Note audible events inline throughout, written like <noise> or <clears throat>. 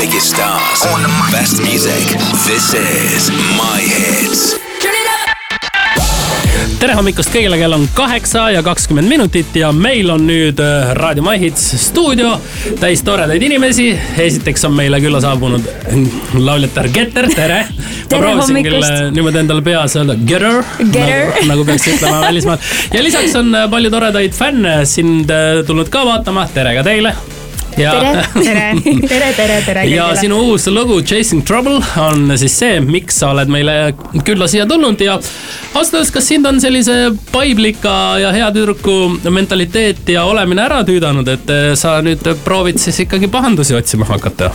biggest stars, best music. This is My Hits. tere hommikust kõigile, kell on kaheksa ja kakskümmend minutit ja meil on nüüd äh, Raadio My Hits stuudio täis toredaid inimesi. esiteks on meile külla saabunud lauljatar Getter, tere. ma proovisin küll äh, niimoodi endale peas öelda Getter, Getter. nagu, nagu peaks ütlema välismaal. ja lisaks on äh, palju toredaid fänne sind äh, tulnud ka vaatama, tere ka teile. Ja tere, tere, <laughs> tere, tere ja kõigile. sinu uus lugu Chasing Trouble on siis see, miks sa oled meile külla siia tulnud ja ausalt öeldes, kas sind on sellise paiblika ja hea tüdruku mentaliteet ja olemine ära tüüdanud, et eh, sa nüüd proovid siis ikkagi pahandusi otsima hakata?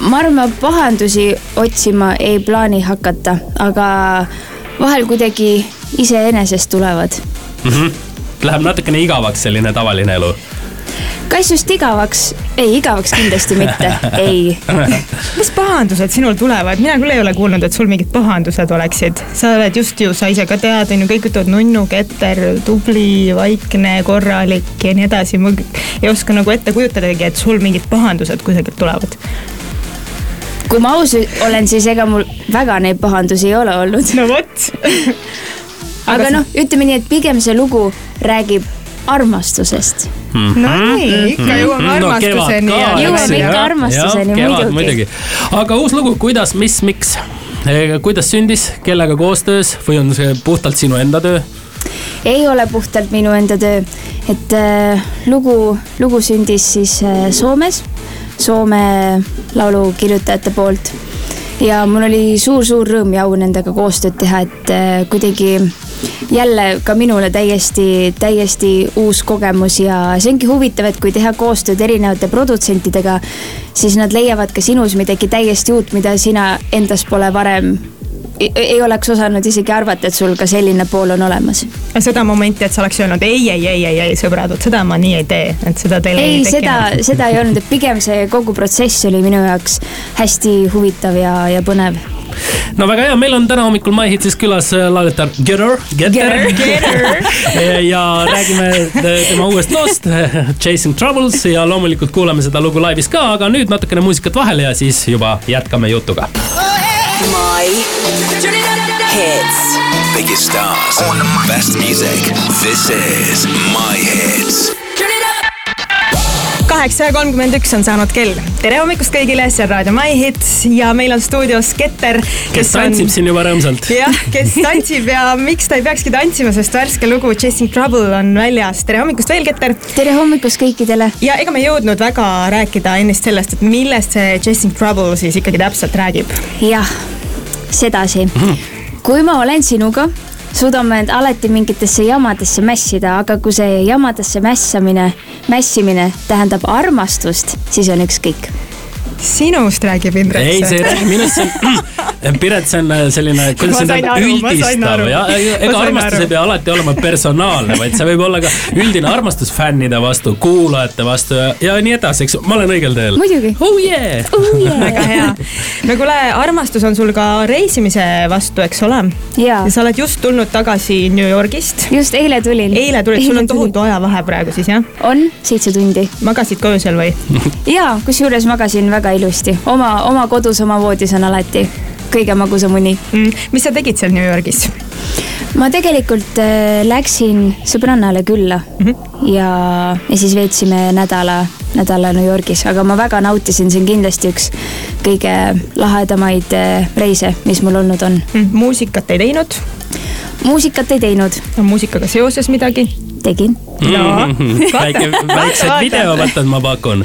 ma arvan, ma pahandusi otsima ei plaani hakata, aga vahel kuidagi iseenesest tulevad. Mm -hmm. Läheb natukene igavaks selline tavaline elu kas just igavaks? ei, igavaks kindlasti mitte, <laughs> ei. mis pahandused sinul tulevad, mina küll ei ole kuulnud, et sul mingid pahandused oleksid. sa oled just ju, sa ise ka tead, on ju, kõik ütlevad nunnu, keter, tubli, vaikne, korralik ja nii edasi. ma ei oska nagu ette kujutadagi, et sul mingid pahandused kusagilt tulevad. kui ma aus olen, siis ega mul väga neid pahandusi ei ole olnud. no vot. <laughs> aga noh, ütleme nii, et pigem see lugu räägib armastusest. no nii, ikka jõuame armastuseni ja Jõuame ikka armastuseni, muidugi. muidugi. aga uus lugu, kuidas, mis, miks? kuidas sündis, kellega koostöös või on see puhtalt sinu enda töö? ei ole puhtalt minu enda töö, et äh, lugu, lugu sündis siis äh, Soomes, Soome laulukirjutajate poolt. ja mul oli suur-suur rõõm ja au nendega koostööd teha, et äh, kuidagi jälle ka minule täiesti, täiesti uus kogemus ja see ongi huvitav, et kui teha koostööd erinevate produtsentidega, siis nad leiavad ka sinus midagi täiesti uut, mida sina endas pole varem ei, ei oleks osanud isegi arvata, et sul ka selline pool on olemas seda momenti, et sa oleks öelnud ei, ei, ei, ei, ei, sõbrad, vot seda ma nii ei tee, et seda teil ei, ei, ei seda, tekkinud. seda ei olnud, et pigem see kogu protsess oli minu jaoks hästi huvitav ja, ja põnev. No väga hea, meil on täna hommikul My Hitsis külas äh, lauljatar Getter, Getter. <laughs> ja räägime äh, tema uuest loost <laughs> Chasing Troubles ja loomulikult kuulame seda lugu laivis ka, aga nüüd natukene muusikat vahele ja siis juba jätkame jutuga. My hits. Biggest stars, best music. This is My Hits. Kaheksa ja kolmkümmend üks on saanud kell. tere hommikust kõigile, see on Raadio My Hits ja meil on stuudios Keter. kes tantsib siin juba rõõmsalt. jah, kes tantsib ja miks ta ei peakski tantsima, sest värske lugu Chasing Trouble on väljas. tere hommikust veel, Keter. tere hommikust kõikidele. ja ega me ei jõudnud väga rääkida ennist sellest, et millest see Chasing Trouble siis ikkagi täpselt räägib. jah, sedasi. kui ma olen sinuga, suudame end alati mingitesse jamadesse mässida, aga kui see jamadesse mässamine, mässimine tähendab armastust, siis on ükskõik sinust räägib Indrek. ei, see ei räägi minust, see on, <clears throat> Piret, see on äh, selline, kuidas see on üldistav ja ega armastus aru. ei pea alati olema personaalne, vaid see võib olla ka üldine armastus fännide vastu, kuulajate vastu ja, ja nii edasi, eks ma olen õigel teel. muidugi oh yeah! oh, yeah. <laughs> väga hea. no kuule, armastus on sul ka reisimise vastu, eks ole? Jaa. ja sa oled just tulnud tagasi New Yorgist. just eile tulin. eile tulid, sul on tohutu ajavahe praegu siis jah? on seitse tundi magasid ka öösel või? <laughs> ja kusjuures magasin väga ilusti, oma, oma kodus, oma voodis on alati kõige magusam uni. mm,? mis sa tegid seal New Yorgis? ma tegelikult äh, läksin sõbrannale külla mm -hmm. ja, ja siis veetsime nädala, nädala New Yorgis, aga ma väga nautisin, see on kindlasti üks kõige lahedamaid äh, reise, mis mul olnud on. Mm, muusikat ei teinud? muusikat ei teinud, on muusikaga seoses midagi? tegin. no <laughs> väike, väiksed videovõtted ma pakun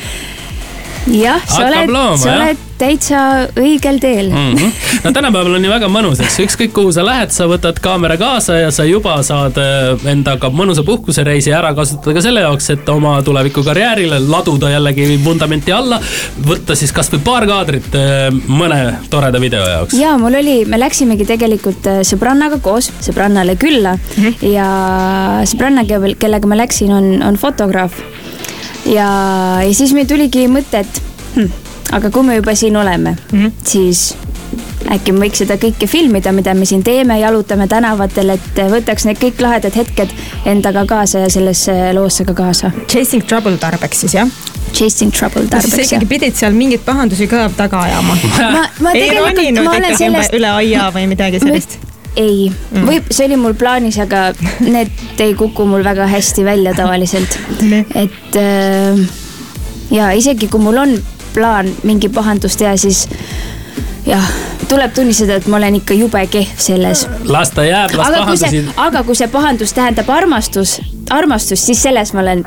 jah, sa oled, sa oled täitsa õigel teel mm. mm. -hmm. no <laughs> tänapäeval on ju väga mõnus, eks ükskõik kuhu sa lähed, sa võtad kaamera kaasa ja sa juba saad äh, endaga mõnusa puhkusereisi ära kasutada ka selle jaoks, et oma tulevikukarjäärile laduda jällegi vundamenti alla. võtta siis kasvõi paar kaadrit äh, mõne toreda video jaoks. ja mul oli, me läksimegi tegelikult äh, sõbrannaga koos sõbrannale külla mm -hmm. ja sõbranna, kellega ma läksin, on, on fotograaf. Ja, ja siis meil tuligi mõte, et hm, aga kui me juba siin oleme mm, -hmm. siis äkki me võiks seda kõike filmida, mida me siin teeme, jalutame tänavatel, et võtaks need kõik lahedad hetked endaga kaasa ja sellesse loosse ka kaasa. Chasing Trouble tarbeks siis jah? chasing trouble sa tarbeks ja ikkagi pidid seal mingeid pahandusi ka taga ajama? ma, ma ei tegelikult, ma olen sellest üle aia või midagi sellist? <laughs> ei mm., võib, see oli mul plaanis, aga need ei kuku mul väga hästi välja tavaliselt. Et äh, ja isegi kui mul on plaan mingi pahandus teha, siis jah, tuleb tunnistada, et ma olen ikka jube kehv selles. las ta jääb, las aga kui see pahandusi,, aga kui see pahandus tähendab armastus, armastust, siis selles ma olen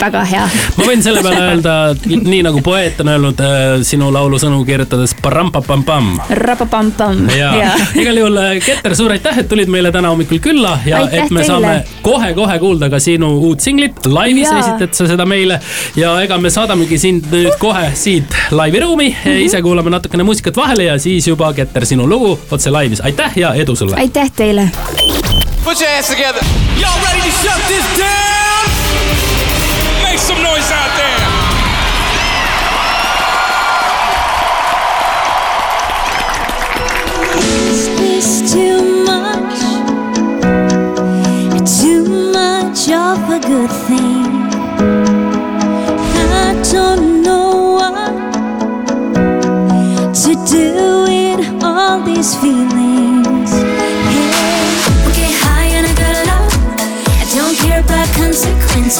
väga hea. ma võin selle peale <laughs> öelda, nii nagu poeet on öelnud äh, sinu laulu sõnu kirjutades, parampapampam Rapapampam. ja <laughs> igal juhul, Keter, suur aitäh, et tulid meile täna hommikul külla ja Aitäh et me teile. saame kohe-kohe kuulda ka sinu uut singlit. laivis Jaa. esitad sa seda meile ja ega me saadamegi sind nüüd kohe siit laiviruumi mm. -hmm. ise kuulame natukene muusikat vahele ja siis juba Keter, sinu lugu otse laivis. aitäh ja edu sulle. aitäh teile. Put your hands together. Y'all ready to shut this down?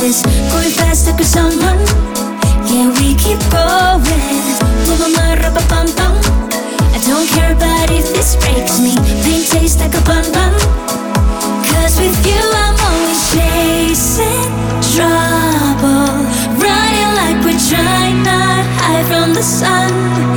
Going faster cause someone. Yeah, we keep going. I don't care about if this breaks me. Pain tastes like a bun bun. Cause with you I'm always chasing trouble. Running like we're trying not hide from the sun.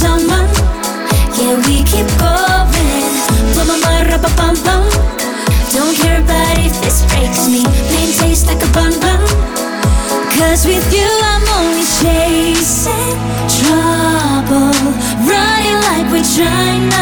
Yeah, we keep going. Bum bum. Don't care about if this breaks me. Pain tastes like a bun bun. Cause with you I'm always chasing trouble. Running like we're trying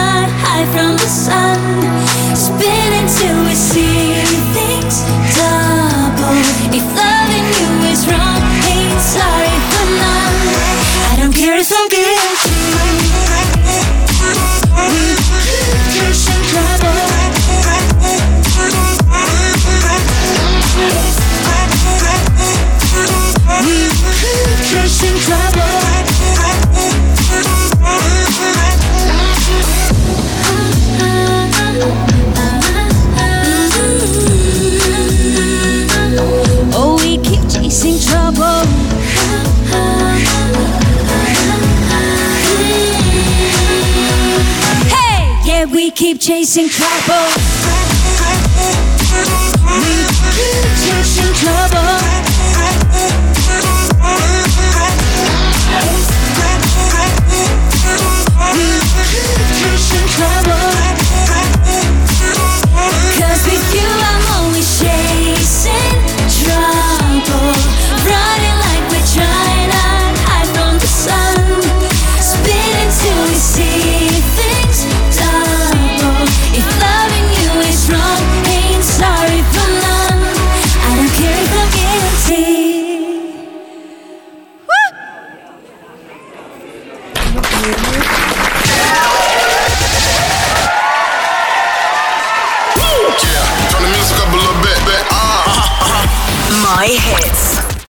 We keep chasing trouble. We keep chasing trouble. Chasing trouble.